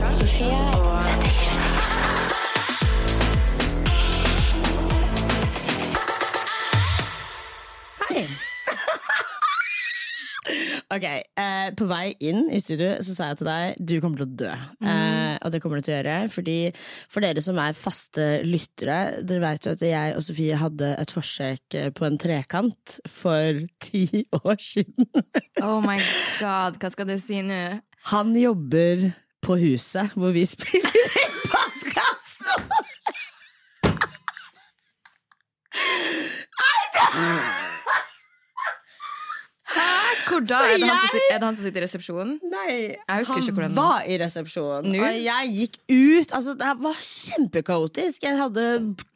Hei. Ok, eh, På vei inn i studio så sa jeg til deg du kommer til å dø. Eh, og det kommer du til å gjøre. Fordi For dere som er faste lyttere, dere vet jo at jeg og Sofie hadde et forsøk eh, på en trekant for ti år siden. Oh my god, hva skal du si nå? Han jobber på huset hvor vi spiller inn podkast nå! Hvor da? Er det, jeg- er det han som sitter i resepsjonen? Nei, han var i resepsjonen, og jeg gikk ut. Altså, det var kjempekaotisk. Jeg hadde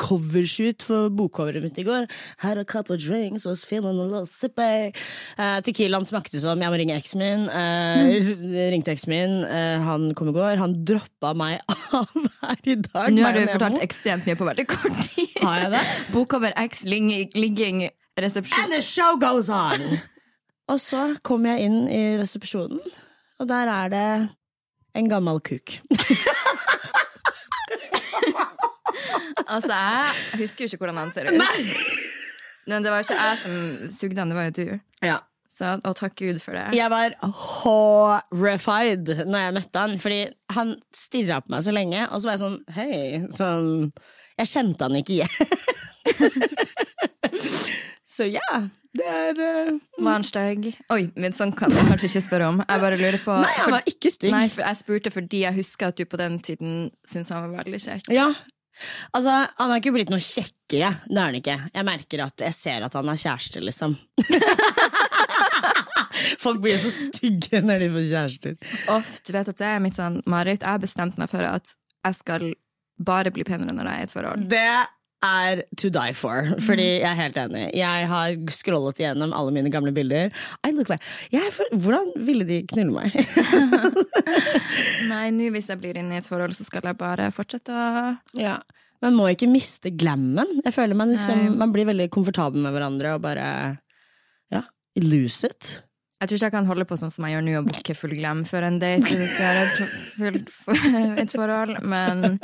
covershoot for bokcoveret mitt i går. Had a cup of drinks, was feeling a little sippy. Uh, Tequilaen smakte som jeg må ringe eksen min. Eh, ringte eksen min, uh, han kom i går. Han droppa meg av her i dag. Nå har du fortalt ekstremt mye på veldig kort tid. Har jeg det? Bokcover X, ligging resepsjon. And the show goes on! Og så kom jeg inn i resepsjonen, og der er det en gammel kuk. Altså, jeg husker jo ikke hvordan han ser ut. Men det var ikke jeg som sugde han, det var jo du. Ja. Så, og takk Gud for det. Jeg var horrified når jeg møtte han, fordi han stirra på meg så lenge, og så var jeg sånn hei. Sånn, jeg kjente han ikke igjen. så ja, det er uh, Var han stygg? Oi, men sånn kan jeg kanskje ikke spørre om. Jeg bare lurer på Nei, han var ikke stygg. Nei, for jeg spurte fordi jeg husker at du på den tiden syntes han var veldig kjekk. Ja. Altså, han har ikke blitt noe kjekkere. Det er han ikke. Jeg merker at jeg ser at han har kjæreste, liksom. Folk blir så stygge når de får kjærester. Off, du vet at det er mitt sånn Marit, Jeg har bestemt meg for at jeg skal bare bli penere når jeg er i et forhold. Det er to die for, fordi jeg er helt enig. Jeg har scrollet igjennom alle mine gamle bilder. I look like jeg, for, Hvordan ville de knulle meg? Nei, nå hvis jeg blir inne i et forhold, så skal jeg bare fortsette å ja. Man må ikke miste glammen. Jeg føler man, liksom, man blir veldig komfortabel med hverandre og bare ja, lose it. Jeg tror ikke jeg kan holde på sånn som jeg gjør nå, og booke full glem før en date. hvis Det skal være et, fullt for, et forhold, men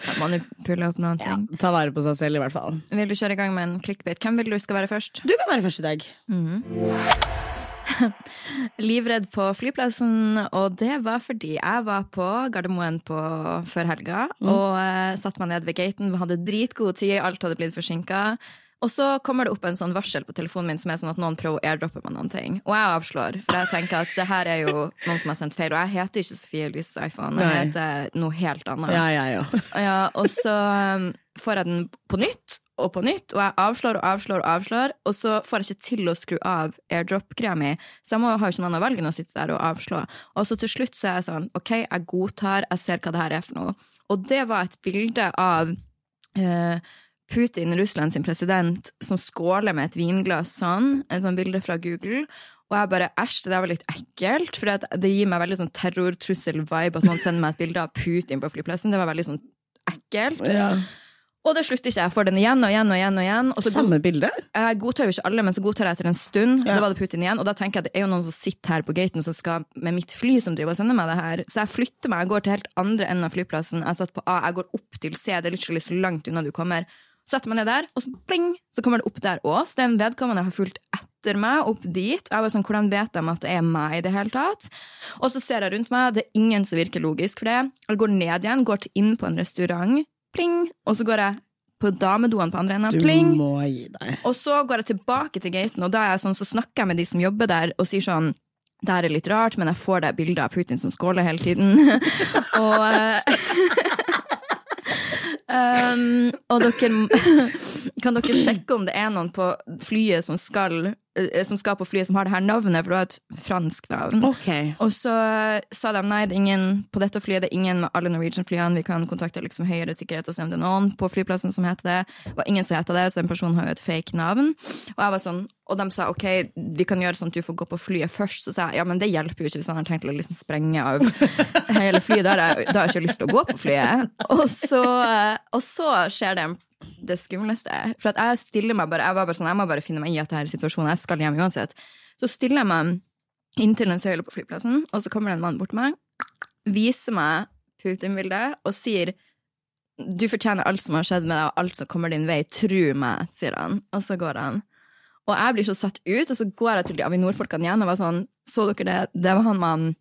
jeg må nå pulle opp noen ting. Ja, ta vare på seg selv, i hvert fall. Vil du kjøre i gang med en clickbait? Hvem vil du skal være først? Du kan være først i dag. Livredd på flyplassen, og det var fordi jeg var på Gardermoen på før helga, og uh, satte meg ned ved gaten, hadde dritgod tid, alt hadde blitt forsinka. Og så kommer det opp en sånn varsel på telefonen min som er sånn at noen prøver å airdroppe meg noen ting. Og jeg avslår, for jeg tenker at det her er jo noen som har sendt feil. Og jeg heter ikke Sofie Elises iPhone, jeg Nei. heter noe helt annet. Ja, ja, ja. Ja, og så um, får jeg den på nytt og på nytt, og jeg avslår og avslår og avslår, og så får jeg ikke til å skru av airdrop-greia mi, så jeg må ha ikke noe annet valg enn å sitte der og avslå. Og så til slutt så er jeg sånn, ok, jeg godtar, jeg ser hva det her er for noe. Og det var et bilde av eh, Putin, Russland sin president, som skåler med et vinglass sånn, en sånn bilde fra Google, og jeg bare, æsj, det der var litt ekkelt, for det gir meg veldig sånn terrortrussel-vibe at noen sender meg et bilde av Putin på flyplassen. Det var veldig sånn ekkelt. Ja. Og det slutter ikke. Jeg får den igjen og igjen og igjen. og igjen og Samme bilde? Jeg godtar jo ikke alle, men så godtar jeg etter en stund. Ja. Da var det Putin igjen, og da tenker jeg at det er jo noen som sitter her på gaten som skal med mitt fly som driver og sender meg det her. Så jeg flytter meg, jeg går til helt andre enden av flyplassen. Jeg satt på A, jeg går opp til C, det er literally så langt unna du kommer. Setter meg ned der, og så bling, så kommer det opp der òg. Så det er en vedkommende jeg har fulgt etter meg opp dit. Og jeg var sånn, hvordan vet de at det er meg i det hele tatt? Og så ser jeg rundt meg, det er ingen som virker logisk for det. Jeg går ned igjen, går inn på en restaurant, pling, og så går jeg på damedoen på andre enden, Du pling. må gi deg. Og så går jeg tilbake til gaten, og da, er jeg sånn, så snakker jeg med de som jobber der, og sier sånn det her er litt rart, men jeg får det bildet av Putin som skåler hele tiden. og eh, um, Og dere Kan dere sjekke om det er noen på flyet som skal, som skal på flyet som har det her navnet, for det var et fransk navn. Okay. Og så sa de nei, det er ingen på dette flyet, det er ingen med alle Norwegian-flyene. Vi kan kontakte liksom høyere sikkerhet og se om det er noen på flyplassen som heter det. Det var ingen som heter det, så den personen har jo et fake navn. Og jeg var sånn, og de sa ok, vi kan gjøre sånn at du får gå på flyet først. Så sa jeg ja, men det hjelper jo ikke hvis han har tenkt å liksom sprenge av hele flyet. Da har jeg, da har jeg ikke lyst til å gå på flyet. Og så, og så skjer det det skumleste. For at jeg stiller meg bare, jeg var bare sånn, jeg må bare finne meg i at dette er situasjonen, jeg skal hjem uansett. Så stiller jeg meg inntil en søyle på flyplassen, og så kommer det en mann bort til meg, viser meg Putin-bildet og sier du fortjener alt som har skjedd med deg, og alt som kommer din vei. Tru meg, sier han. Og så går han. Og jeg blir så satt ut, og så går jeg til de Avinor-folkene igjen og var sånn Så dere det? Det var han mannen.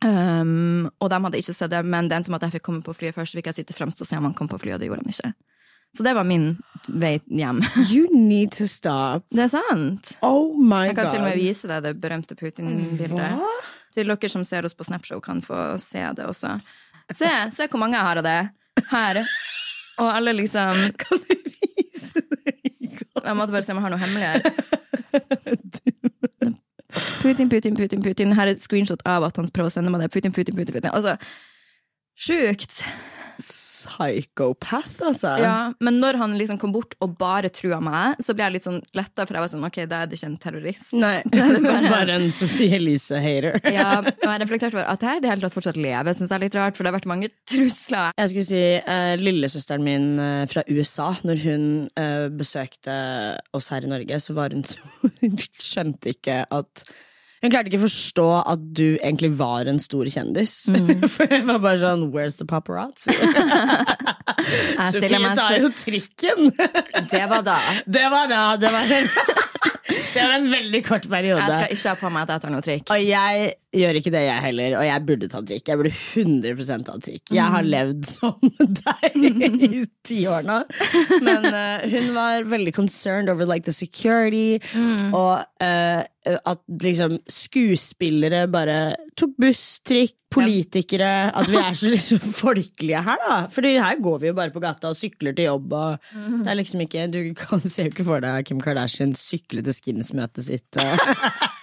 Um, og de hadde ikke sett det, men det endte med at jeg fikk komme på flyet først. Så fikk jeg sitte fremst og se om han kom på flyet, og det gjorde han ikke. Så det var min vei hjem. You need to stop. Det er sant. Oh my God. Jeg kan til og med vise deg det berømte Putin-bildet. Til dere som ser oss på Snapshow, kan få se det også. Se, se hvor mange jeg har av det. Her. Og alle liksom Kan du vise det? Jeg måtte bare se om jeg har noe hemmelig her. Putin, Putin, Putin, Putin. Her er et screenshot av at han prøver å sende meg det. Putin, Putin, Putin, Putin. Altså, sjukt. Psychopath, altså. Ja, men når han liksom kom bort og bare trua meg, så ble jeg litt sånn letta, for jeg var sånn ok, da er du ikke en terrorist. Nei, er bare- bare en Sophie Elise-hater. Ja, og jeg reflekterte over at jeg i det hele tatt fortsatt lever. Jeg synes det er litt rart, for det har vært mange trusler. Jeg skulle si uh, Lillesøsteren min uh, fra USA, når hun uh, besøkte oss her i Norge, så var hun så Hun skjønte ikke at Hun klarte ikke å forstå at du egentlig var en stor kjendis. For hun var bare sånn Where's the paparazzi? Sofie tar jo trikken! Det var da. Det var da. Det var, det var en veldig kort periode. Jeg skal ikke ha på meg at jeg tar noe trikk. Og jeg gjør ikke det, jeg heller. Og jeg burde ta trikk. Jeg burde 100 ta trikk. Jeg har levd som deg i ti år nå. Men uh, hun var veldig concerned over like the security, og uh, at liksom skuespillere bare tok buss, trikk, politikere At vi er så liksom folkelige her, da. Fordi her går vi jo bare på gata og sykler til jobb, og det er liksom ikke Du kan se jo ikke for deg Kim Kardashian sykle til Skims-møtet sitt. eh.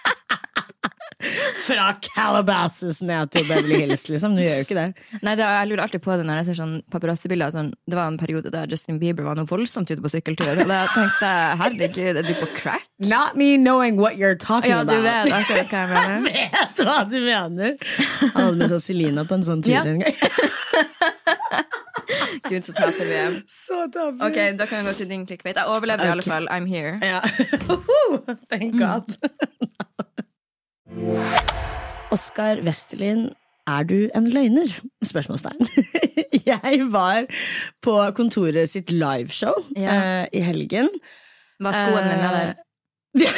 Fra Calabasas ned til Beverly Hills, liksom. Du gjør jo ikke det. Nei, det, Jeg lurer alltid på det når jeg ser sånn paparazzi-bilder. Sånn, det var en periode der Justin Bieber var noe voldsomt ute på sykkeltur. Og da tenkte jeg herregud, er du på crack? Not me knowing what you're talking Ja, du vet akkurat hva jeg mener. vet hva du mener. Han hadde med seg Selina på en sånn tur Ja. en gang. Gud, så taper vi. Så taper Ok, Da kan vi gå til din clickbait. Jeg overlevde i alle fall. I'm here. Ja. Thank God. Oskar Westerlin, er du en løgner? Spørsmålstegn. Jeg var på kontoret sitt liveshow Ja. uh, i helgen. Var skoen min med der?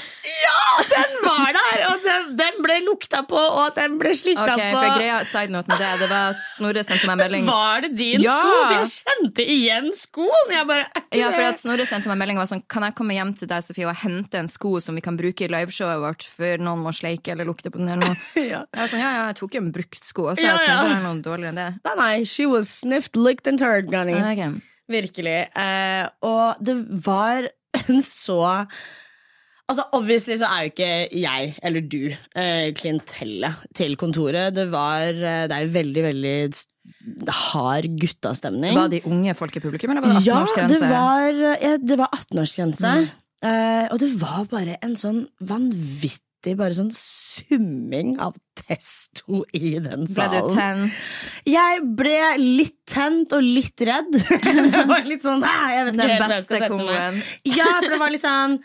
Ja, den var der! Og den, den ble lukta på, og den ble slikka Ok, på. for greia, side note med det, det var at Snorre sendte meg melding Var det din Ja! sko? For jeg kjente igjen skoen! Jeg bare, Ja, for at Snorre sendte meg melding og var sånn Kan jeg komme hjem til deg, Sofie, og hente en sko som vi kan bruke i liveshowet vårt før noen må sleike eller lukte på den eller noe? ja. Jeg var sånn, ja, ja, jeg tok jo en brukt sko, og så Ja, ja. være noe dårligere enn det. Nei, nei, she was sniffed, licked and turned, Gunny. Okay. Virkelig. Eh, og det var en så Altså, Obviously så er jo ikke jeg, eller du, eh, klientellet til kontoret. Det var eh, Det er jo veldig, veldig hard guttastemning. Var de unge folk i publikum, eller var det 18 Ja, det var, ja, det var 18-årsgrense. Eh, og det var bare en sånn vanvittig bare sånn summing av testo i den salen. Ble du tent? Jeg ble litt tent og litt redd. det var litt sånn jeg vet ikke Den beste komboen. Ja, for det var litt sånn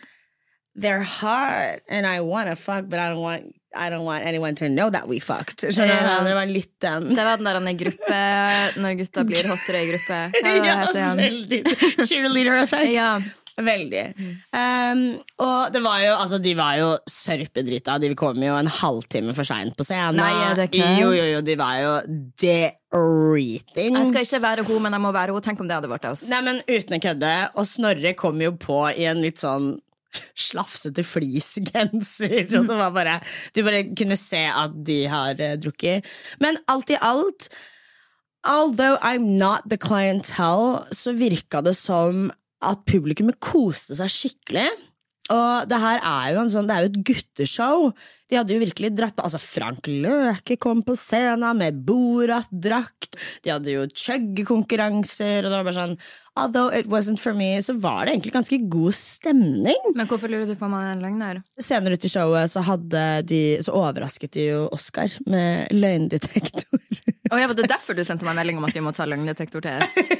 They're hard, and I want to fuck, but I don't want I don't want anyone to know that we fucked. Skjønner du? Ja. Det var litt den. Det var den der han er i gruppe Når gutta blir hottere i gruppe. Hva ja, heter han? veldig cheerleader-effekt. Ja. Veldig. Um, og det var jo, altså, de var jo sørpedrita. De kom jo en halvtime for seint på scenen. Nei, er det kødd? Jo, jo, jo, de var jo deritings. Jeg skal ikke være hun, men jeg må være hun. Tenk om det hadde vært oss. Nei, men uten å kødde. Og Snorre kom jo på i en litt sånn slafsete fleecegenser. Og det var bare Du bare kunne se at de har eh, drukket. Men alt i alt Although I'm not the clientele, så virka det som at publikummet koste seg skikkelig. Og det her er jo sånn, det er jo et gutteshow. De hadde jo virkelig dratt på Altså, Frank Løke kom på scenen med Borat-drakt. De hadde jo chuggekonkurranser, og det var bare sånn Although it wasn't for me, så var det egentlig ganske god stemning. Men hvorfor lurer du på om han er en løgner? Senere ut i showet så, de, så overrasket de jo Oscar med løgndetektor. Oh, ja, var det derfor du sendte meg melding om at vi må ta løgndetektortest?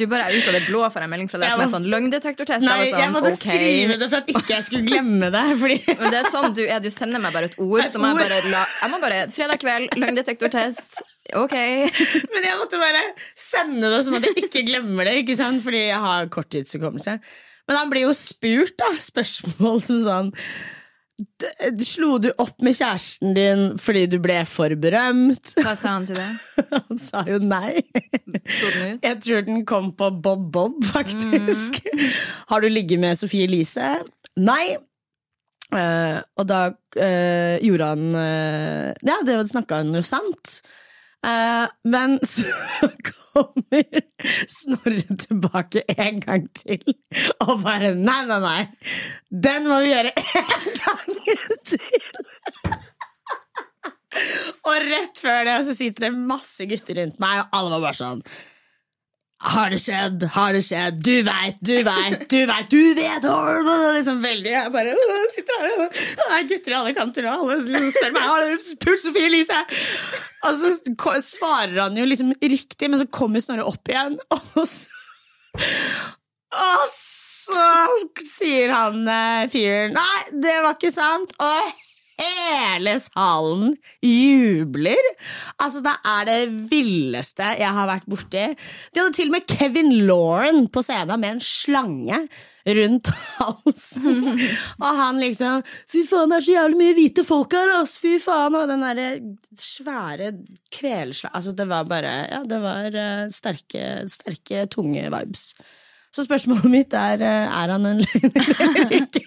Du bare er ute av det blå for en melding fra deg som er sånn løgndetektortest. Nei, jeg jeg sånn, måtte okay. skrive det for at ikke jeg skulle glemme det. Fordi Men det er sånn du er, du sender meg bare et ord, Et må jeg bare la Jeg må bare Fredag kveld, løgndetektortest. Ok. Men jeg måtte bare sende det sånn at jeg ikke glemmer det. Ikke sant? Fordi jeg har korttidshukommelse. Men han blir jo spurt da spørsmål som sånn Slo du opp med kjæresten din fordi du ble for berømt? Hva sa han til det? Han sa jo nei. Slo den ut? Jeg tror den kom på Bob Bob, faktisk. Har du ligget med Sofie Elise? Nei. Eh, og da uh, gjorde han uh, Ja, det snakka han jo sant. Men så kommer Snorre tilbake en gang til og bare Nei, nei, nei. Den må vi gjøre en gang til. Og rett før det så sitter det masse gutter rundt meg, og alle var bare sånn har det skjedd? Har det skjedd? Du veit, du veit, du veit, du vet! Liksom veldig, Jeg bare sitter her og Det er gutter i alle kanter, og alle liksom spør meg har du pult Sofie Elise. Og så svarer han jo liksom riktig, men så kommer Snorre opp igjen, og så Og så sier han eh, fyren Nei, det var ikke sant. Og hele salen jubler. Altså, det er det villeste jeg har vært borti. De hadde til og med Kevin Lauren på scenen med en slange rundt halsen. og han liksom Fy faen, det er så jævlig mye hvite folk her, ass! Fy faen! Og den derre svære kvelslag Altså, det var bare Ja, det var eh, sterke, sterke, tunge vibes. Så spørsmålet mitt er eh, er han en løgner eller ikke.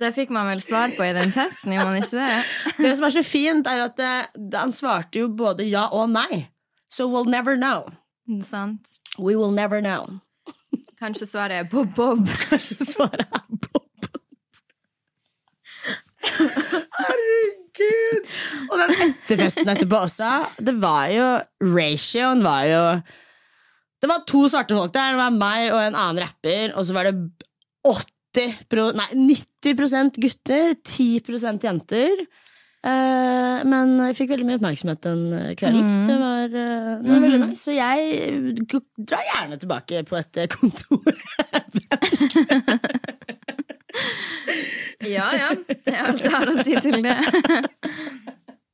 Det fikk man vel svar på i den testen, gjorde man ikke det? Det som er så fint, er at eh, han svarte jo både ja og nei. So we'll never know. Sant. We will never know. Kanskje svaret er Bob Bob. Kanskje svaret er Bob. Herregud! Og den etterfesten etterpå også, det var jo Ratioen var jo Det var to svarte folk der. Det var meg og en annen rapper, og så var det 80 pro, Nei, 90% gutter, 10 jenter. Uh, men jeg fikk veldig mye oppmerksomhet den kvelden. kvelden. Det, var, uh, det var veldig nice. Så jeg eh, drar gjerne tilbake på et eh, kontor. Ja, ja. Det er alt jeg har å si til det.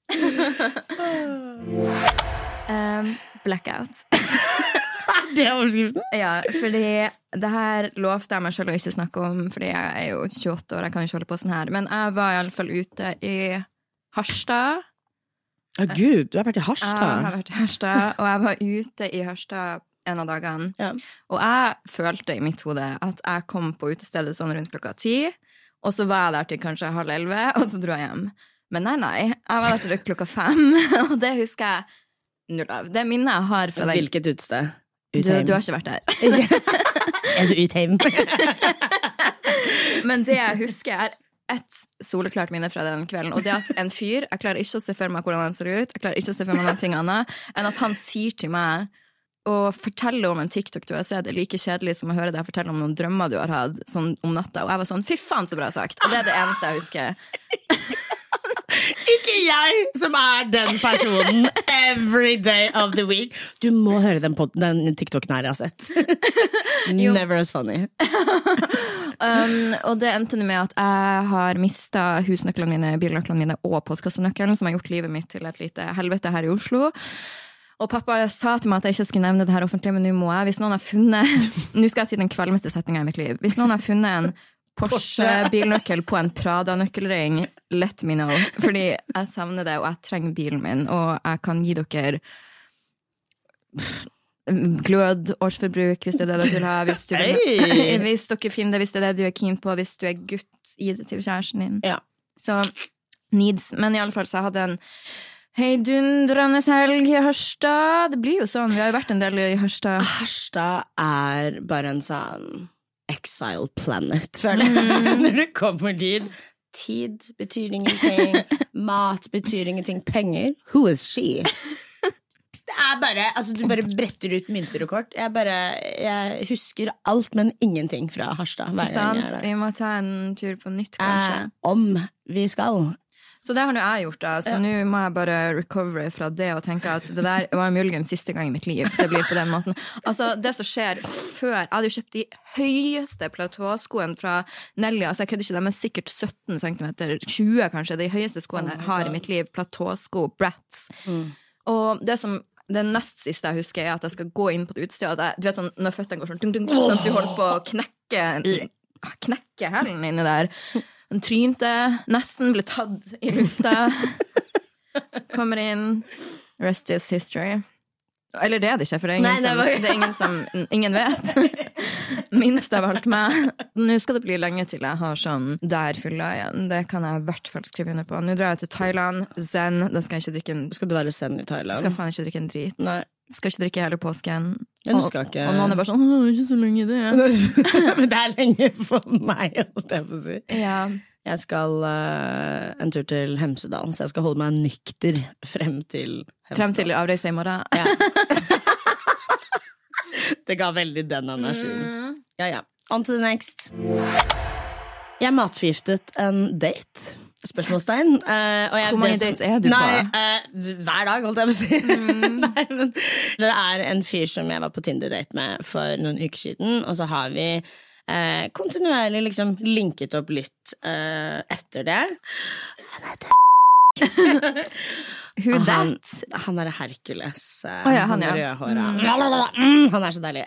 um, blackout. det er overskriften. Ja, fordi det her lovte jeg meg selv å ikke snakke om, fordi jeg er jo 28 år, jeg kan ikke holde på sånn her. Men jeg var iallfall ute i Harstad. Å gud, du har vært i Harstad? Jeg har vært i Harstad, og jeg var ute i Harstad en av dagene. Ja. Og jeg følte i mitt hode at jeg kom på utestedet sånn rundt klokka ti, og så var jeg der til kanskje halv elleve, og så dro jeg hjem. Men nei, nei. Jeg var der til klokka fem, og det husker jeg null av. Det minnet jeg har fra deg Hvilket utested? Du, du har ikke vært der. Er du Utheim? Men det jeg husker, er ett soleklart minne fra den kvelden. Og det at en fyr Jeg klarer ikke å se for meg hvordan han ser ut, jeg klarer ikke å se for meg noe annet enn at han sier til meg og forteller om en TikTok du har sett, er like kjedelig som å høre deg fortelle om noen drømmer du har hatt sånn om natta. Og jeg var sånn Fy faen, så bra sagt! Og det er det eneste jeg husker. Ikke jeg som er den personen every day of the week. Du må høre den, pod- den TikToken her jeg har sett. Never as funny. Um, og det endte med at jeg har mista husnøklene mine, bilnøklene mine og postkassenøkkelen, som har gjort livet mitt til et lite helvete her i Oslo. Og pappa sa til meg at jeg ikke skulle nevne det her offentlig, men nå må jeg. Hvis noen har funnet Nå skal jeg si den kvalmeste setninga i mitt liv. Hvis noen har funnet en Porsche-bilnøkkel på en Prada-nøkkelring, let me know. Fordi jeg savner det, og jeg trenger bilen min, og jeg kan gi dere glød årsforbruk, hvis det er det dere vil ha. Hvis, du Hei! hvis dere finner det, hvis det er det du er keen på, hvis du er gutt, gi det til kjæresten din. Ja. Så needs. Men i alle fall så jeg hadde en heidundrende helg i Harstad. Det blir jo sånn, vi har jo vært en del i Harstad. Harstad er bare en sånn exile planet, føler jeg. Når du kommer dit. Tid betyr ingenting. Mat betyr ingenting. Penger Who is she? Det er bare, altså Du bare bretter ut mynter og kort. Jeg bare, jeg husker alt, men ingenting fra Harstad. hver gang jeg er der. Vi må ta en tur på nytt, kanskje. Eh, om vi skal. Så det har nå jeg gjort, da. Så nå må jeg bare recovere fra det og tenke at det der var muligens siste gang i mitt liv det blir på den måten. Altså, det som skjer før Jeg hadde jo kjøpt de høyeste platåskoene fra Nelly. Altså, jeg kødder ikke, de er sikkert 17 cm, 20 kanskje. De høyeste skoene jeg har i mitt liv. Platåsko, Bratz. Og det som det nest siste jeg husker, er at jeg skal gå inn på et utested. Du vet sånn, når føttene går sånn, dung, dung, sånn at du holder på å knekke Knekke hælen inni der. Han trynte, nesten ble tatt i lufta. Kommer inn. Rest is history. Eller det er det ikke, for det er ingen, Nei, det som, det er ingen som ingen vet. Minst av alt meg. Nå skal det bli lenge til jeg har sånn der fylla igjen. Det kan jeg i hvert fall skrive under på. Nå drar jeg til Thailand, zen. Da skal jeg ikke drikke en, Skal du være zen i Thailand? skal faen ikke drikke en drit. Nei. Skal ikke drikke hele påsken. Og- Og noen er bare sånn Åh, ikke så lenge det. Men det er lenge for meg, holdt jeg på å si. Ja. Jeg skal uh, en tur til Hemsedal, så jeg skal holde meg nykter frem til Hemsedal. Frem til avreise i morgen. Det ga veldig den energien. Mm. Ja, ja. On to the next. Jeg matforgiftet en date. Spørsmålstegn. Uh, Hvor mange dates er du på? Nei, eh, hver dag, holdt jeg på å si. Nei, men, det er en fyr som jeg var på Tinder-date med for noen uker siden, og så har vi uh, kontinuerlig liksom linket opp litt etter det. Who Og han, that? han er Hercules. Å ja, han, ja. rødhåra. Mm, han er så deilig.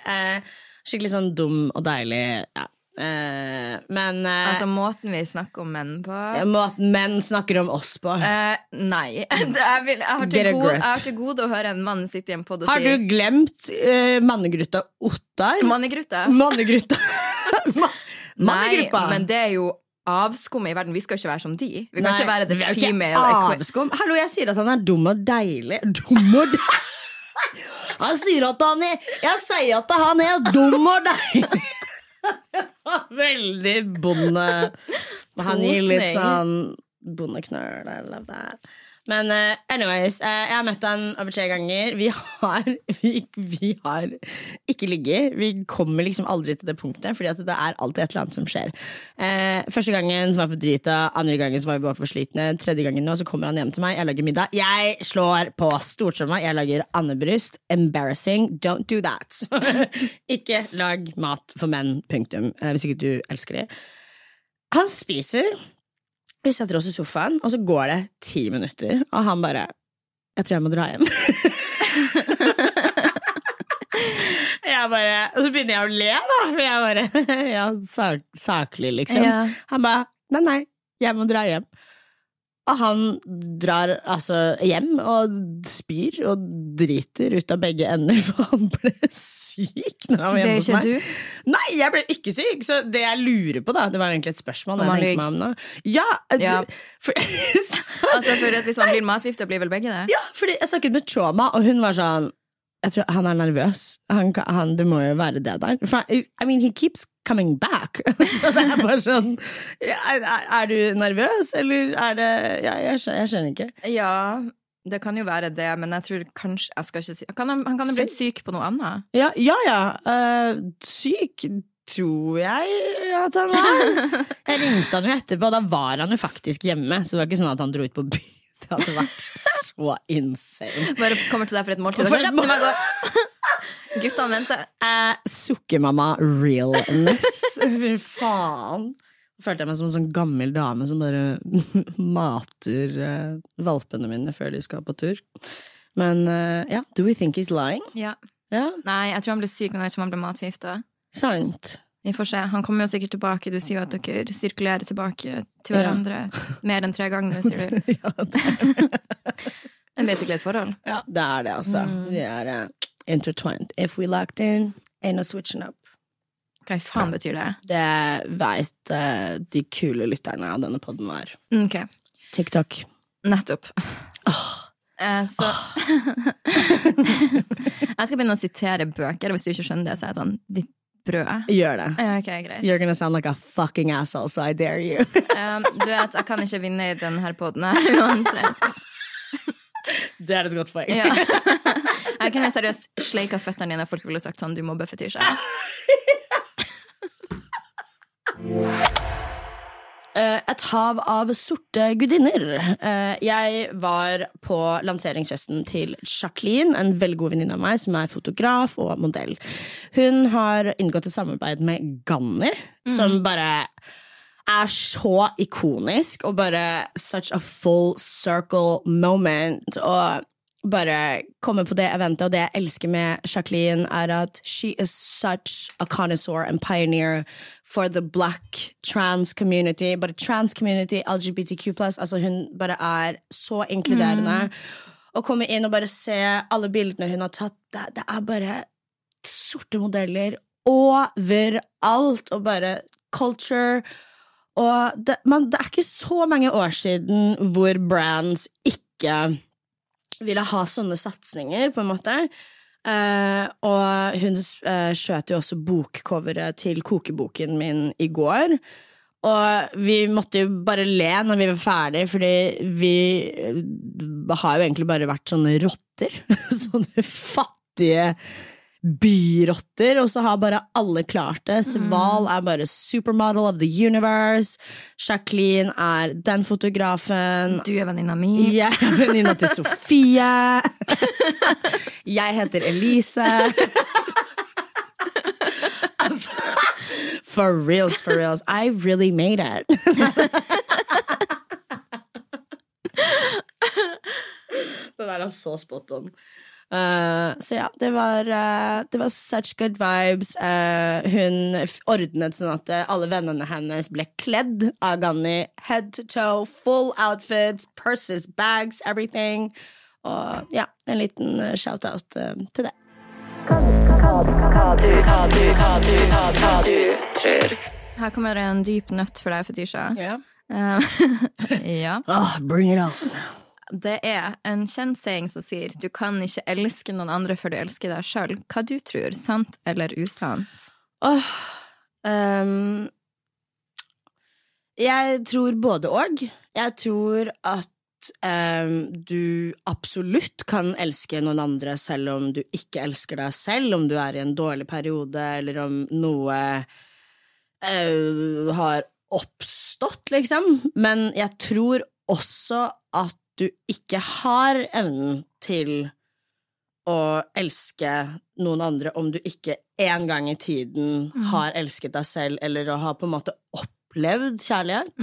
Skikkelig sånn dum og deilig. Ja. Eh, men uh, Altså måten vi snakker om menn på måten menn snakker om oss på. Uh, nei. Jeg, vil, jeg, har gode, jeg har til gode å høre en mann sitte i en pod og si Har du glemt mannegrutta Ottar? Mannegrutta? Mannegrutta. Mannegruppa. Nei, men det er jo avskummet i verden. Vi skal ikke være som de. Vi kan Nei, ikke være the female avskum. Hallo, jeg sier at han er dum og deilig. Dum og deilig. Han sier at han er Jeg sier at han er dum og deilig. Veldig bonde. Han gir litt sånn bondeknøl. I love that. Men uh, anyways, uh, jeg har møtt han over tre ganger. Vi har, vi, vi har ikke ligget. Vi kommer liksom aldri til det punktet, Fordi det er alltid et eller annet som skjer. Uh, første gangen så var jeg for drita, andre gangen så var vi bare for slitne. Tredje gangen nå så kommer han hjem til meg, jeg lager middag. Jeg slår på stortromma, jeg lager andebryst. Embarrassing. Don't do that. ikke lag mat for menn, punktum. Hvis ikke du elsker de. Han spiser. Vi setter oss i sofaen, og så går det ti minutter, og han bare Jeg tror jeg må dra hjem. jeg bare, og så begynner jeg å le, da, for jeg bare Ja, sak, saklig, liksom. Ja. Han bare Nei, nei, jeg må dra hjem. Han drar altså hjem og spyr og driter ut av begge ender, for han ble syk når han var hjemme hos ikke meg. du? Nei, jeg ble ikke syk! Så det jeg lurer på, da Det var egentlig et spørsmål. Om han lyver. meg om nå. Ja, Ja. d- For, Altså, for at Hvis man blir matforgifta, blir vel begge det? ja, fordi jeg snakket med Trauma, og hun var sånn jeg tror Han er nervøs. Han, han, det må jo være det der. For, I mean, he keeps coming back. Så det er bare sånn er, er du nervøs, eller er det ja, jeg, skjønner, jeg skjønner ikke. Ja, det kan jo være det, men jeg tror kanskje Jeg skal ikke si kan Han, han kan ha blitt syk på noe annet. Ja, ja. ja. Uh, syk tror jeg at han var. Jeg ringte han jo etterpå, og da var han jo faktisk hjemme. Så det var ikke sånn at han dro ut på byen. Det hadde vært så insane. Bare kommer til deg for et måltid. For et. Guttene venter. Eh, Sukkermamma realness. Fy faen. Følte jeg meg som en sånn gammel dame som bare mater eh, valpene mine før de skal på tur. Men eh, ja, do we think he's lying? Ja. Ja, Nei, jeg tror han ble syk, men jeg vet ikke om han ble matforgifta. sant. Vi får se. Han kommer jo sikkert tilbake. Du sier jo at dere sirkulerer tilbake til Ja. hverandre mer enn tre ganger, sier du. ja, det, Det er basically et forhold. ja, det er det, altså. Vi er uh, intertwined. If we locked in, ain't no switching up. Hva i faen betyr det? Det veit uh, de kule lytterne av denne podden var. Okay. TikTok. nettopp. Eh, så Jeg skal begynne å sitere bøker, og hvis du ikke skjønner det, så er jeg sånn Ditt brød. Gjør det. Okay, greit. You're gonna sound like a fucking asshole, so I dare you. Um, du vet, jeg kan ikke vinne i denne poden her uansett. det er et godt poeng. Ja. Jeg kunne seriøst sleika føttene dine, folk ville sagt sånn du mobber fetisjer. Eh, et hav av sorte gudinner. Eh, jeg var på lanseringsfesten til Jacqueline, en veldig god venninne av meg, som er fotograf og modell. Hun har inngått et samarbeid med Ganni, som bare er så ikonisk, og bare such a full circle moment. Og bare komme på det eventet, og det jeg elsker med Jacqueline, er at she is such a connoisseur and pioneer for the black trans community. Bare trans community, LGBTQ+. Altså hun bare er så inkluderende. Å komme inn og bare se alle bildene hun har tatt, det, det er bare sorte modeller overalt, og bare culture. Og det, man, det er ikke så mange år siden hvor brands ikke ville ha sånne satsinger, på en måte. Eh, og hun uh, skjøt jo også bokcoveret til kokeboken min i går. Og vi måtte jo bare le når vi var ferdig, fordi vi eh, har jo egentlig bare vært sånne rotter. sånne fattige byrotter, og så har bare alle klart det. Sval er bare supermodel of the universe. Jacqueline er den fotografen. Du er venninna mi. Jeg er venninna til Sofie. Jeg heter Elise. altså, for reals, for reals. I really made it. Det der er så spot on. Uh, så ja, det var, uh, det var such good vibes. Uh, hun ordnet sånn at alle vennene hennes ble kledd av Ganni. Head to toe, full outfits, purses, bags, everything. Og ja, en liten shout-out til det. Her kommer en dyp nøtt for deg, Fetisha. Yeah. ja. Oh, bring it on. Det er en kjent som sier 'du kan ikke elske noen andre før du elsker deg sjøl'. Hva du tror, sant eller usant? Åh um, Jeg tror både og. Jeg tror at um, du absolutt kan elske noen andre selv om du ikke elsker deg selv, om du er i en dårlig periode, eller om noe uh, har oppstått, liksom. Men jeg tror også at du ikke har evnen til å elske noen andre om du ikke en gang i tiden har elsket deg selv, eller å ha på en måte opplevd kjærlighet.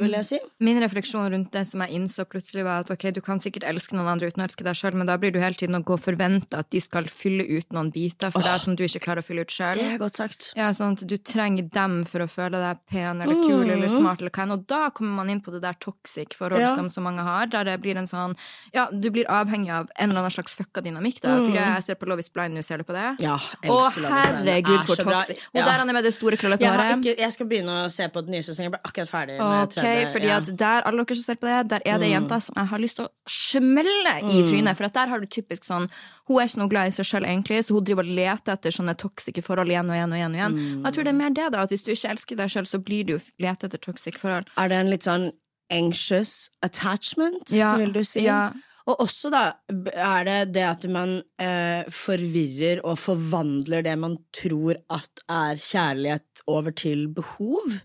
Vil jeg si. Min refleksjon rundt det som jeg innså plutselig, var at ok, du kan sikkert elske noen andre uten å elske deg sjøl, men da blir du hele tiden å gå og forvente at de skal fylle ut noen biter for deg som du ikke klarer å fylle ut sjøl. Det godt sagt. Ja, sånn at du trenger dem for å føle deg pen eller kul eller smart eller hva enn. Og da kommer man inn på det der toxic forhold Ja. som så mange har, der det blir en sånn Ja, du blir avhengig av en eller annen slags fucka dynamikk, da. For jeg ser på Love is blind nå, ser du på det? Ja, og herregud, er hvor toxic. Ja. der han er med det store, krøllete håret. Jeg, jeg skal begynne å se på den nye sesongen. Jeg ble akkurat ferdig med Ok, tredje. fordi ja. at der, alle dere som ser på det, der er det jenter som jeg har lyst til å smelle i trynet. For at der har du typisk sånn Hun er ikke noe glad i seg sjøl, egentlig, så hun driver og leter etter sånne toxice forhold igjen og igjen og igjen. Og igjen. Mm. jeg tror det er mer det, da, at hvis du ikke elsker deg sjøl, så blir du jo lete etter toxic forhold. Er det en litt sånn anxious attachment, Ja, vil du si? ja. Og også, da, er det det at man eh, forvirrer og forvandler det man tror at er kjærlighet, over til behov?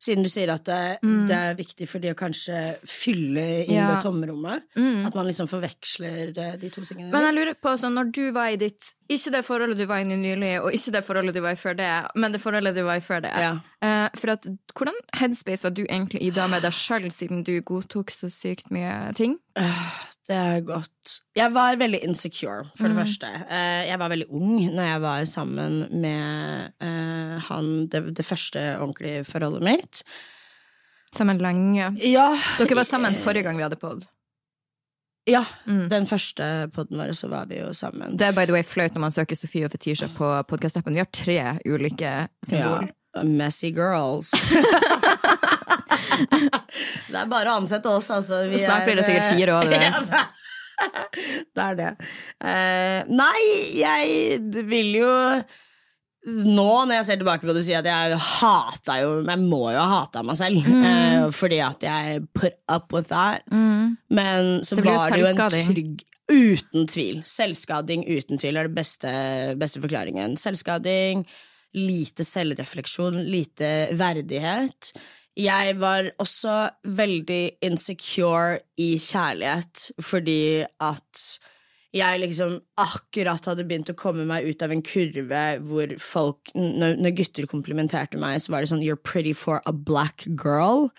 Siden du sier at det, det er viktig for de å kanskje fylle inn Mm. Ja. Mm. det tomrommet. At man liksom forveksler eh, de to tingene. Men jeg lurer på, sånn, når du var i ditt Ikke det forholdet du var inne i nylig, og ikke det forholdet du var i før det, men det forholdet du var i før det. Ja. Uh, for at, hvordan headspace var du egentlig i da med deg sjøl, siden du godtok så sykt mye ting? Det er godt. Jeg var veldig insecure, for det det første. Eh, Jeg var veldig ung når jeg var sammen med eh, han det, det første ordentlige forholdet mitt. Sammen lenge. Ja, Dere var sammen forrige gang vi hadde pod. ja den første podden vår, så var vi jo sammen. Det er by the way flaut når man søker Sofie og Fetisha på podkast-appen. Vi har tre ulike symboler. Ja, messy girls. det er bare å ansette oss, altså. Vi Snart blir det er, sikkert fire år, det. Det er det. Uh, nei, jeg vil jo nå når jeg ser tilbake på det, si at jeg hata jo Jeg må jo ha hata meg selv. Mm. Uh, fordi at jeg put up with that. Men så Det var det jo en trygg Uten tvil. Selvskading uten tvil er det beste, beste forklaringen. Selvskading, lite selvrefleksjon, lite verdighet. Jeg var også veldig insecure i kjærlighet, fordi at jeg liksom akkurat hadde begynt å komme meg ut av en kurve hvor folk Når, når gutter komplimenterte meg, så var det sånn 'You're pretty for a black girl'.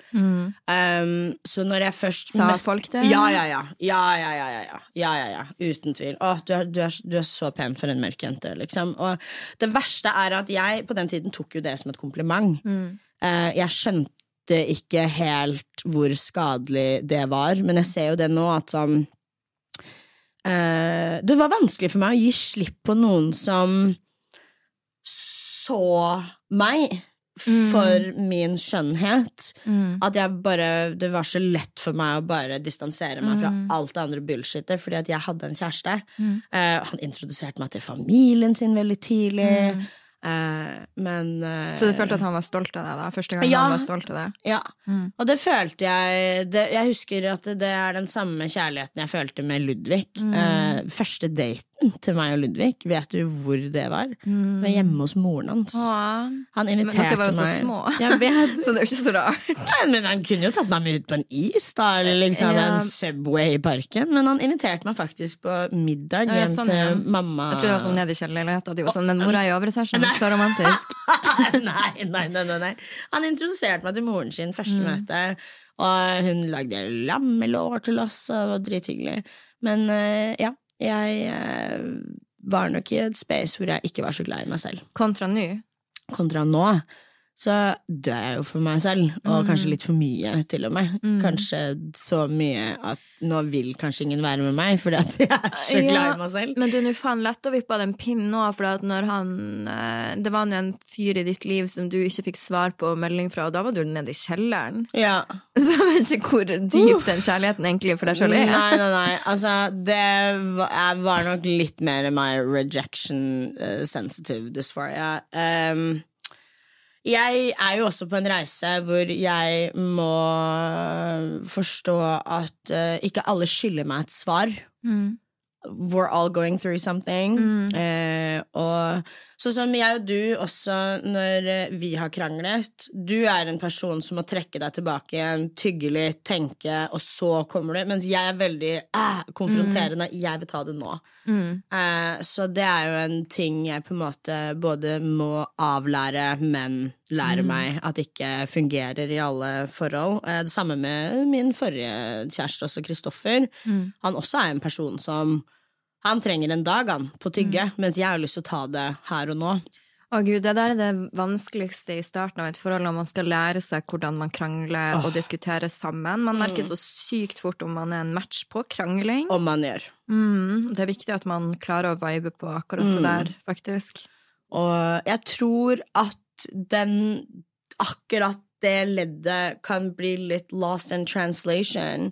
Um, så når jeg først Sa folk det? Ja, ja, ja. Ja, ja, ja, ja, ja. ja, ja. Uten tvil. Å, du er, du, er, du er så pen for en mørk jente, liksom. Og det verste er at jeg på den tiden tok jo det som et kompliment. Eh, jeg skjønte ikke helt hvor skadelig det var, men jeg ser jo det nå at sånn uh, Det var vanskelig for meg å gi slipp på noen som så meg for min skjønnhet. At jeg bare Det var så lett for meg å bare distansere meg fra alt det andre bullshitet, fordi at jeg hadde en kjæreste. Uh, han introduserte meg til familien sin veldig tidlig. Eh, men eh, Så du følte at han var stolt av deg da? Første gang Ja. han var stolt av deg? Ja, og det følte jeg det, Jeg husker at det er den samme kjærligheten jeg følte med Ludvig. Eh, første daten til meg og Ludvig, vet du hvor det var? Det var hjemme hos moren hans. Åh. Han Men dere var jo så små. Så det er jo ikke så rart. Nei, men Han kunne jo tatt meg med ut på en is, da, eller liksom Ja. en Subway i parken. Men han inviterte meg faktisk på middag hjem ja, sånn, til mamma. Jeg trodde det var sånn nede i kjellerleiligheta. Var sånn, men mor er i overetasjen. Så romantisk. nei, nei, nei, nei. Han introduserte meg til moren sin første møte, og hun lagde lammelår til oss, og det var drithyggelig. Men eh, ja, jeg eh, var nok i et space hvor jeg ikke var så glad i meg selv. Kontra nå. Kontra nå så dør jeg jo for meg selv, og kanskje litt for mye, til og med. Kanskje så mye at nå vil kanskje ingen være med meg, fordi at jeg er så glad i meg selv. Men du, nå faen lett å vippe av den pinnen nå, for at når han eh, Det var nå en fyr i ditt liv som du ikke fikk svar på melding fra, og da var du nede i kjelleren. Ja. Så jeg vet ikke hvor dyp den kjærligheten egentlig for deg sjøl er. Nei, nei, nei. Altså, det var, nok litt mer my rejection uh, sensitive dysphoria. Um, jeg er jo også på en reise hvor jeg må forstå at uh, ikke alle skylder meg et svar. We're all going through something. Eh, og sånn som jeg og du også, når eh, vi har kranglet Du er en person som må trekke deg tilbake igjen, tygge litt, tenke, og så kommer du. Mens jeg er veldig eh, konfronterende. Jeg vil ta det nå. Eh, så det er jo en ting jeg på en måte både må avlære, men lære meg at ikke fungerer i alle forhold. Eh, det samme med min forrige kjæreste, også Kristoffer. Han også er en person som han trenger en dag han, på tygge, mens jeg har lyst til å ta det her og nå. Å gud, Det der er det vanskeligste i starten av et forhold, når man skal lære seg hvordan man krangler og diskuterer sammen. Man merker så sykt fort om man er en match på krangling. Om man gjør. Mm, det er viktig at man klarer å vibe på akkurat det der, faktisk. Og jeg tror at den Akkurat det leddet kan bli litt lost in translation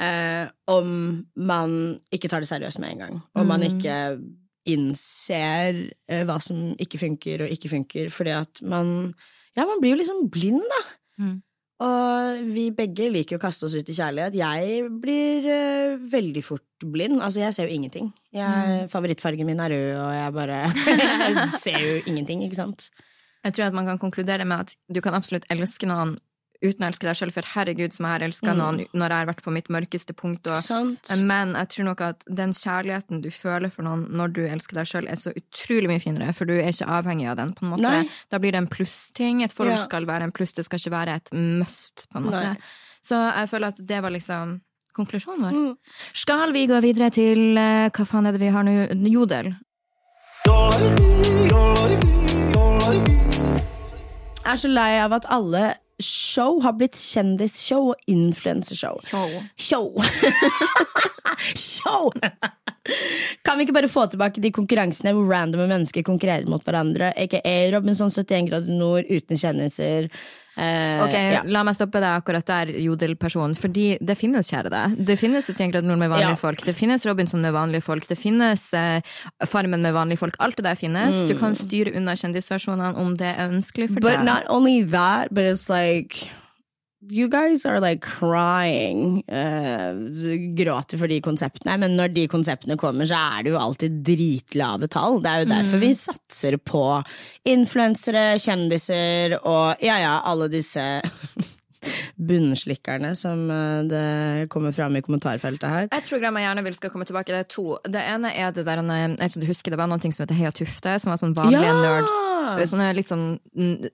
eh, om man ikke tar det seriøst med en gang. Om man ikke innser eh, hva som ikke funker og ikke funker, fordi at man Ja, man blir jo liksom blind, da. Mm. Og vi begge liker å kaste oss ut i kjærlighet. Jeg blir eh, veldig fort blind. Altså, jeg ser jo ingenting. Jeg, Favorittfargen min er rød, og jeg bare Jeg ser jo ingenting, ikke sant? Jeg tror at man kan konkludere med at du kan absolutt elske noen uten å elske deg selv, for herregud som jeg har elska noen når jeg har vært på mitt mørkeste punkt. Og, men jeg tror nok at den kjærligheten du føler for noen når du elsker deg sjøl, er så utrolig mye finere, for du er ikke avhengig av den. på en måte. Nei. Da blir det en plussting. Et forhold Ja. skal være en pluss, det skal ikke være et must. på en måte. Nei. Så jeg føler at det var liksom konklusjonen vår. Mm. Skal vi gå videre til eh, hva faen er det vi har nå? Jodel. Jeg er så lei av at alle show har blitt kjendisshow og influensershow. Show. Show! Kan vi ikke bare få tilbake de konkurransene hvor randomme mennesker konkurrerer mot hverandre? Aka Robinson 71 grader nord uten kjendiser. Eh, Ok, ja. La meg stoppe deg akkurat der, jodelpersonen. Fordi det finnes, kjære deg. Det finnes 71 grader nord med vanlige Ja. folk. Det finnes Robinson med vanlige folk. Det finnes eh, Farmen med vanlige folk. Alt det der finnes. Du kan styre unna kjendisversjonene om det er ønskelig for Mm. But deg. not only that, but it's like You guys are like crying. Uh, gråter for de konseptene, men når de konseptene kommer, så er det jo alltid dritlave tall. Det er jo derfor vi satser på influensere, kjendiser og ja ja, alle disse bunnslikkerne som eh, det kommer fram i kommentarfeltet her. Et program jeg gjerne vil skal komme tilbake, det er to. Det ene er det der eh, jeg vet ikke du husker, det var noe som heter Heia Tufte, som var sånn vanlige Ja! nerds. Sånne litt sånn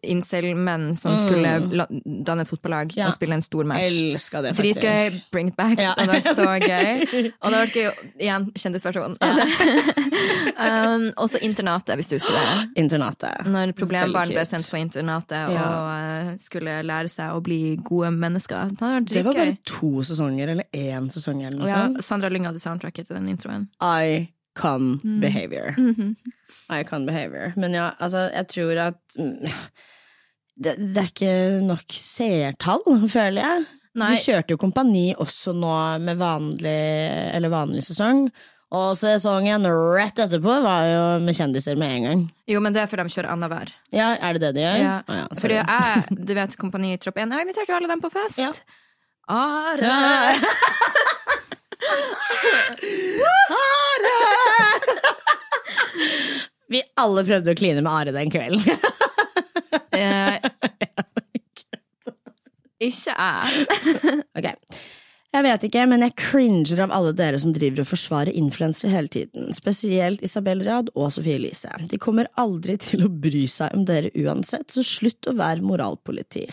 incel-menn som skulle danne et fotballag Ja. og spille en stor match. Elska det, faktisk. Dritgøy. Bring it back. Ja. Det hadde vært så gøy. Og det hadde vært gøy igjen, kjendisversjon. um, og så internatet, hvis du husker det. Internatet. Når problembarn ble sendt på internatet og eh, skulle lære seg å bli gode mennesker. Det Det var bare to sesonger, eller én sesong, eller Ja. Sandra Lyng hadde soundtracket til den introen. Icon Mm. behavior. I can behavior. Men ja, altså, jeg tror at mm, det, det er ikke nok seertall, føler jeg. Nei. De kjørte jo Kompani også nå med vanlig, eller vanlig sesong. Og sesongen rett etterpå var jo med kjendiser med en gang. Jo, men det er fordi de kjører annenhver. Ja, er det det de gjør? Ja. Ah, ja, Fordi jeg, du vet, Kompani Tropp 1, jeg inviterte jo alle dem på fest. Ja. Are! Ja. Vi alle prøvde å kline med Are den kvelden. Eh, ikke jeg. Ok. Jeg vet ikke, men jeg cringer av alle dere som driver og forsvarer influensere hele tiden. Spesielt Isabel Rad og Sofie Elise. De kommer aldri til å bry seg om dere uansett, så slutt å være moralpoliti.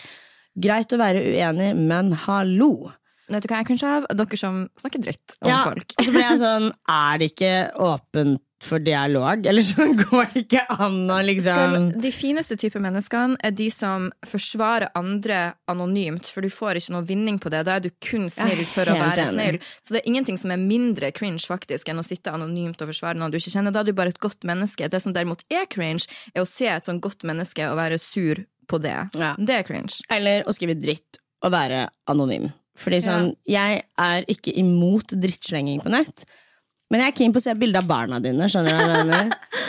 Greit å være uenig, men hallo! Vet du hva jeg kanskje av? Dere som snakker dritt om Ja, folk. og så ble jeg sånn, er det ikke åpent for dialog? Eller så går det ikke an å liksom Skal, de fineste typer menneskene er de som forsvarer andre anonymt, for du får ikke noe vinning på det. Da er du kun snill for å være snill. Så det er ingenting som er mindre cringe faktisk enn å sitte anonymt og forsvare noen du ikke kjenner. Da er du bare et godt menneske. Det som derimot er cringe, er å se et sånn godt menneske og være sur på det. Ja. Det er cringe. Eller å skrive dritt og være anonym. Fordi sånn, jeg er ikke imot drittslenging på nett, men jeg er keen på å se bilde av barna dine, skjønner du hva jeg mener?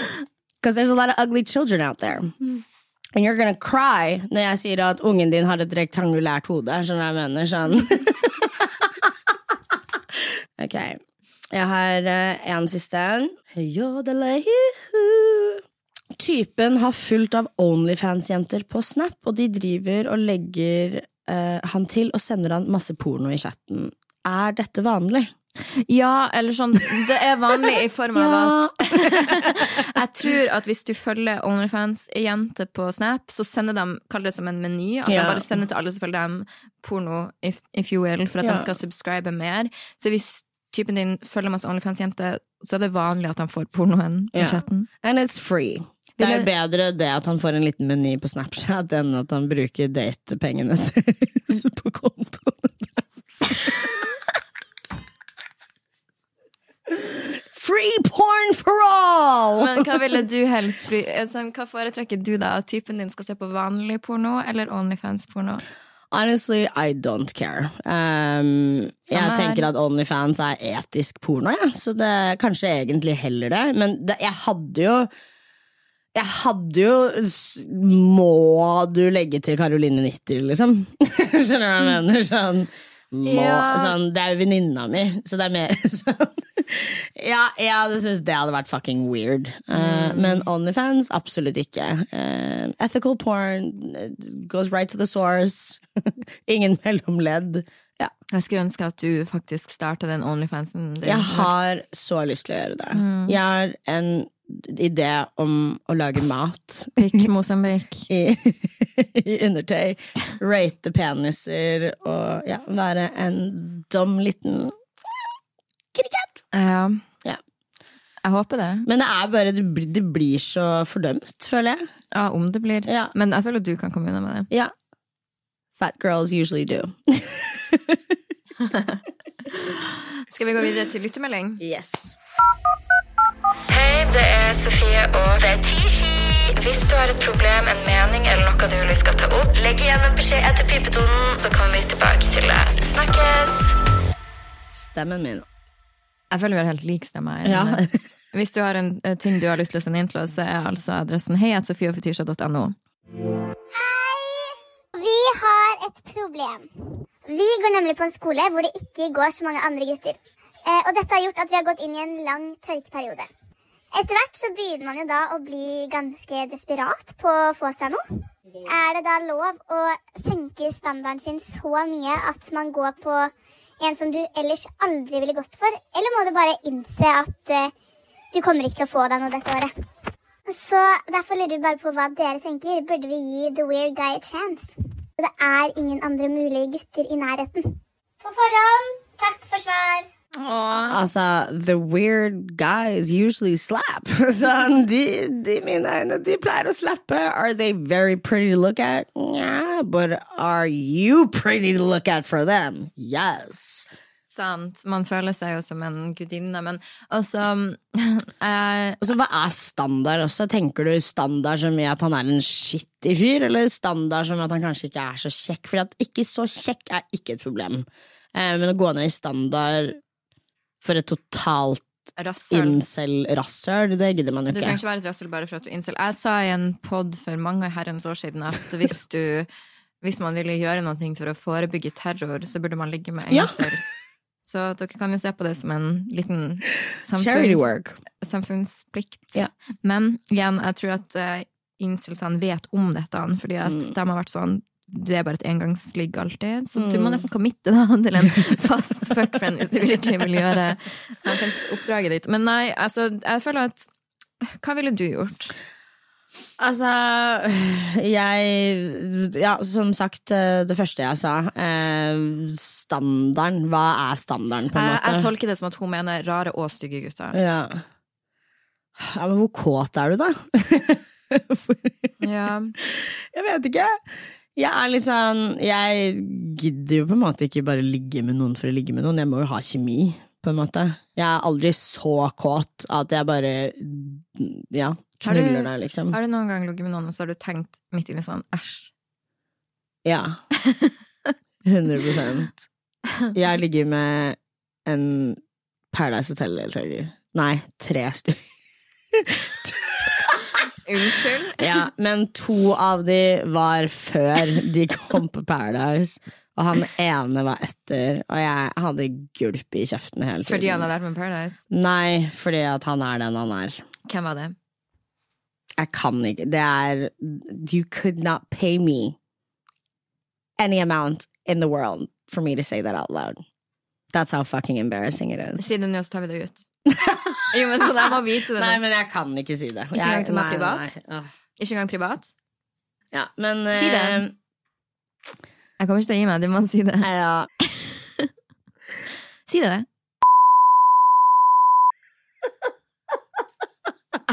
Because there's a lot of ugly children out there. And you're gonna cry når jeg sier at ungen din har et rektangulært hode, skjønner du hva jeg mener? Sånn. ok. Jeg har uh, en siste Typen har fullt av Onlyfans-jenter på Snap, og de driver og legger uh, han til og sender han masse porno i chatten. Er dette vanlig? Ja, eller sånn Det er vanlig i form av at Jeg tror at hvis du følger Onlyfans-jenter på Snap, så sender de Kall det som en meny. At Ja. de bare sender til alle som følger dem porno, if, if you will, for at Ja. de skal subscribe mer. Så hvis typen din følger masse Onlyfans-jenter, så er det vanlig at han får pornoen i Ja. chatten. And it's free. Det er jo bedre det at han får en liten meny på Snapchat, enn at han bruker datepengene deres på kontoen. Free porn for all! Men hva ville du helst bli sånn, Hva foretrekker du, da? At typen din skal se på vanlig porno eller Onlyfans-porno? Honestly, I don't care. Um, jeg tenker at Onlyfans er etisk porno, ja. så det er kanskje egentlig heller det. Men det, jeg hadde jo Jeg hadde jo Må du legge til Caroline Nitter, liksom? Skjønner du hva jeg mener? Sånn, må, Ja. sånn, det er jo venninna mi, så det er mer sånn Ja, jeg hadde syntes det hadde vært fucking weird. Uh, Men Onlyfans, absolutt ikke. Uh, ethical porn uh, goes right to the source. Ingen mellomledd. Ja. Jeg skulle ønske at du faktisk starta den Onlyfansen. Jeg har så lyst til å gjøre det. Jeg har en idé om å lage mat Pikk Mosambik. i, i undertøy. Rate peniser og ja, være en dum liten kitty-cat. Ja. Ja. Jeg håper det. Men det er bare Det blir, det blir så fordømt, føler jeg. Ja, om det blir. Ja. Men jeg føler at du kan komme unna med det. Ja. Fat girls usually do. Skal vi gå videre til lyttemelding? Yes. Hei, det er Sofie og Fetishi. Hvis du har et problem, en mening eller noe du vil vi skal ta opp, legg igjen en beskjed etter pipetonen, så kommer vi tilbake til deg. Snakkes! Stemmen min. Jeg føler vi har helt lik stemme. Ja. Hvis du har en eh, ting du har lyst til å sende inn til oss, så er altså adressen heiatsofieogfetisha.no. Hei! Vi har et problem. Vi går nemlig på en skole hvor det ikke går så mange andre gutter. Eh, og dette har gjort at vi har gått inn i en lang tørkeperiode. Etter hvert så begynner man jo da å bli ganske desperat på å få seg noe. Er det da lov å senke standarden sin så mye at man går på en som du ellers aldri ville gått for, eller må du bare innse at uh, du kommer ikke til å få deg noe dette året? Så derfor lurer vi bare på hva dere tenker. Burde vi gi The Weird Guy a chance? Det er ingen andre mulige gutter i nærheten. På forhånd, takk for svar. Altså, the weird guys usually slap. Sånn, de, de mine de pleier å slappe. Are they very pretty to look at? Yeah, but are you pretty to look at for them? Yes. Sant. Man føler seg jo som en gudinne, men altså eh, Altså, hva er standard også? Tenker du standard som i at han er en skittig fyr, eller standard som at han kanskje ikke er så kjekk? Fordi at ikke så kjekk er ikke et problem. Eh, men å gå ned i standard for et totalt Rasshøl. incel-rasshøl, det gidder man jo Du ikke. trenger ikke være et rasshøl bare for at du er incel. Jeg sa i en pod for mange herrens år siden at hvis du hvis man ville gjøre noe for å forebygge terror, så burde man ligge med Ja. incels. Så dere kan jo se på det som en liten samfunns, samfunnsplikt. Ja. Men igjen, jeg tror at uh, incelsene vet om dette, fordi at Mm. de har vært sånn det er bare et engangsligg alltid. Så du Mm. må nesten committe da, til en fast fuckfriend hvis du virkelig vil gjøre samfunnsoppdraget ditt. Men nei, altså, jeg føler at Hva ville du gjort? Altså, jeg Ja, som sagt, det første jeg sa. Eh, standarden. Hva er standarden, på en Jeg, måte? jeg tolker det som at hun mener rare og stygge gutter. Ja. ja, men hvor kåt er du, da? Ja. Jeg vet ikke. Jeg er litt sånn Jeg gidder jo på en måte ikke bare ligge med noen for å ligge med noen. Jeg må jo ha kjemi, på en måte. Jeg er aldri så kåt at jeg bare ja, knuller deg, liksom. Har du noen gang ligget med noen, og så har du tenkt midt inni sånn æsj? Ja. 100% Jeg ligger med en Paradise Hotel-deltaker. Nei, tre stykker. Unnskyld? Ja, men to av de var før de kom på Paradise. Og han ene var etter, og jeg hadde gulp i kjeften hele tiden. Fordi han hadde vært med Paradise? Nei, fordi at han er den han er. Hvem var det? Jeg kan ikke. Det er You could not pay me any amount in the world for me to say that out loud. That's how fucking embarrassing it is. Si det nå, så tar vi det ut. Jo, men sånn, jeg må vite det. Nei, men jeg kan ikke si det. Ikke engang til meg privat? nei. Ikke engang privat? Ja, men Si det. eh, Jeg kommer ikke til å gi meg, du må si det. Ja. Si det.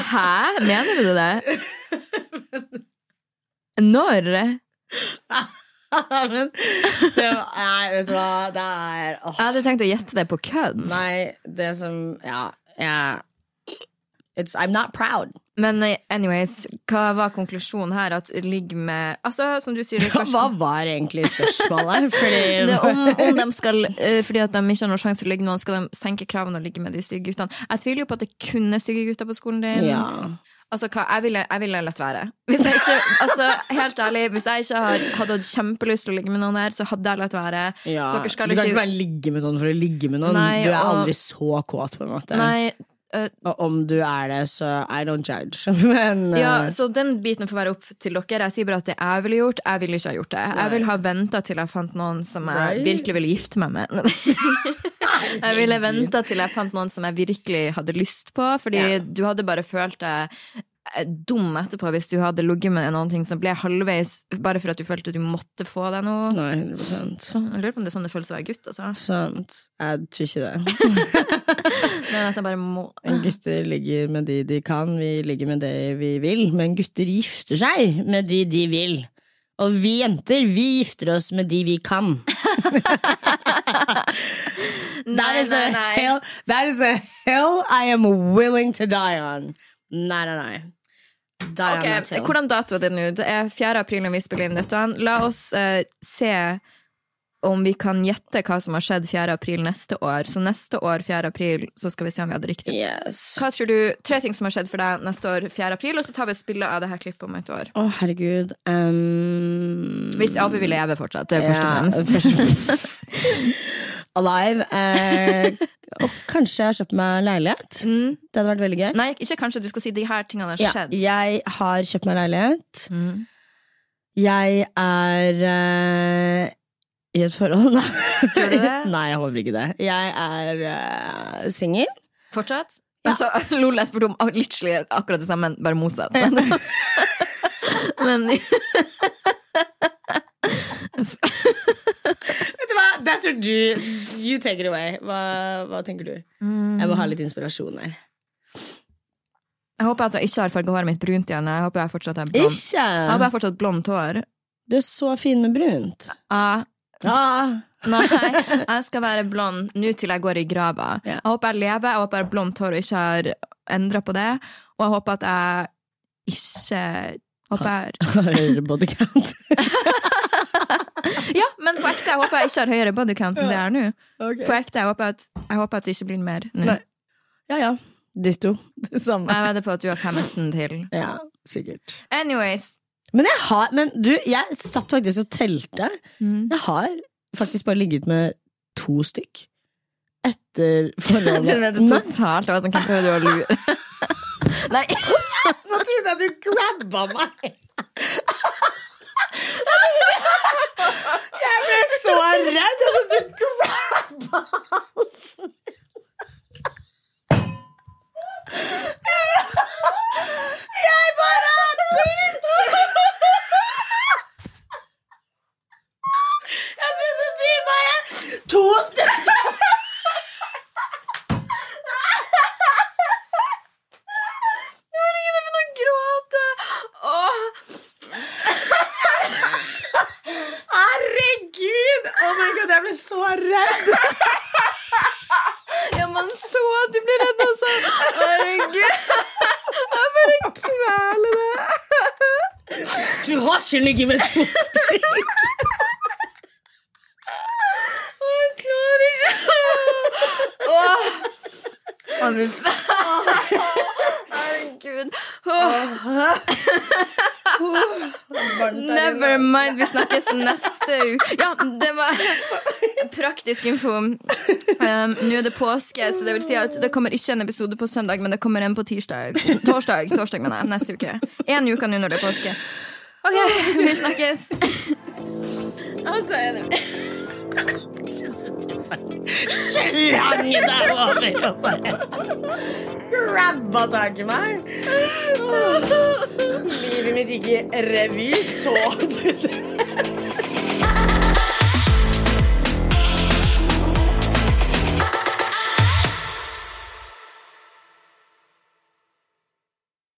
Hæ? Mener du det? Når? men det var, Nei, vet du hva, det er åh, Jeg hadde tenkt å gjette det på kødd. Nei, det som Ja, jeg It's, I'm not proud. Men eh, anyways, hva var konklusjonen her? At ligg med Altså, som du sier det er Hva var egentlig spørsmålet? Fordi Det om, om de skal, eh, fordi at de ikke har noen sjanse til å ligge med noen, skal de senke kravene og ligge med de stygge guttene. Jeg tviler jo på at det kun er stygge gutter på skolen din. Ja. Altså, hva, jeg, ville, jeg ville latt være. Hvis jeg ikke, altså, helt ærlig, hvis jeg ikke har, hadde hatt kjempelyst til å ligge med noen her, så hadde jeg latt være. ja. Du kan ikke- bare ligge med noen for å ligge med noen. Nei, du er og- aldri så kåt, på en måte. Nei, uh, Og om du er det, så I don't judge. Men uh, ja, så den biten får være opp til dere. Jeg sier bare at det jeg ville gjort, jeg ville ikke ha gjort det. Jeg ville ha venta til jeg fant noen som jeg virkelig ville gifte meg med. Jeg ville venta til jeg fant noen som jeg virkelig hadde lyst på, fordi Ja. du hadde bare følt deg dum etterpå hvis du hadde ligget med noen ting som ble halvveis bare for at du følte du måtte få deg noe. Nei, 100 Så jeg lurer på om det er sånn det føles å være gutt. Altså. Sant. Jeg tror ikke det. Men at jeg bare må Gutter ligger med de de kan, vi ligger med det vi vil. Men gutter gifter seg med de de vil. Og vi jenter, vi gifter oss med de vi kan. That, is a hill, that is a hill I am willing to die on. Nei, nei, nei. Die Ok, on that hill. Hvordan dato er det nå? Det er 4. april når vi spiller inn dette. La oss uh, se om vi kan gjette hva som har skjedd 4. april neste år. Så neste år, 4. april, så skal vi se om vi hadde riktig. Yes. Hva tror du, Tre ting som har skjedd for deg neste år, 4. april, og så tar vi spillet av det her klippet om et år. Å, herregud. Um, Hvis Abu vil leve fortsatt, det er først og fremst. Alive. Eh, og kanskje jeg har kjøpt meg leilighet. Mm. Det hadde vært veldig gøy. Nei, ikke kanskje, du skal si de her tingene har Ja, skjedd. jeg har kjøpt meg leilighet. Mm. Jeg er eh, i et forhold. Nei. Tror du det? Nei, jeg håper ikke det. Jeg er uh, singel. Fortsatt? Ja. Altså, Lol, jeg spurte om literally akkurat det samme, bare motsatt. Men Vet du hva, That's tror du You take it away. Hva, hva tenker du? Jeg må ha litt inspirasjon her. jeg håper at jeg ikke har farga håret mitt brunt igjen. Jeg håper jeg fortsatt har blond. Blondt hår. Du er så fin med brunt. Ah, Ah. nei, jeg skal være blond nå til jeg går i grava. Yeah. Jeg håper jeg lever, jeg håper jeg har blondt hår og ikke har endra på det. Og jeg håper at jeg ikke håper jeg Høyere body count. Ja, men på ekte, jeg håper jeg ikke har høyere body count enn det jeg har nå. Okay. På ekte, jeg håper at, jeg håper at det ikke blir mer nå. Ja ja. Ditto. Det samme. Jeg vedder på at du har 15 til. Ja, sikkert. Anyways. Men jeg har Men du, jeg satt faktisk og telte. Mm. Jeg har faktisk bare ligget med to stykk. Etter forholdet. du totalt. Det var sånn, hvem du lure? Nei, Nå trodde jeg du grabba meg! Jeg ble så redd! Jeg trodde du grabba halsen Jeg bare Bitch! Jeg trodde du bare To stykker! herregud, jeg begynner å gråte! Åh. Herregud! Oh my god, jeg ble så redd! Ja, man så at du ble redd også. Herregud. Jeg bare kveler det. Ikke ligget med to stykker! Jeg klarer ikke. Åh. Herregud. Åh. Never mind, vi snakkes neste uke. Ja, det var praktisk info. Um, Nå er det påske, så det vil si at det kommer ikke en episode på søndag, men det kommer en på tirsdag. Torsdag, torsdag mener jeg, neste uke. En uke nå når det er påske. Ok, vi snakkes. Og så er det Slang deg over og bare tak i meg. Livet mitt gikk i revy. Så du det?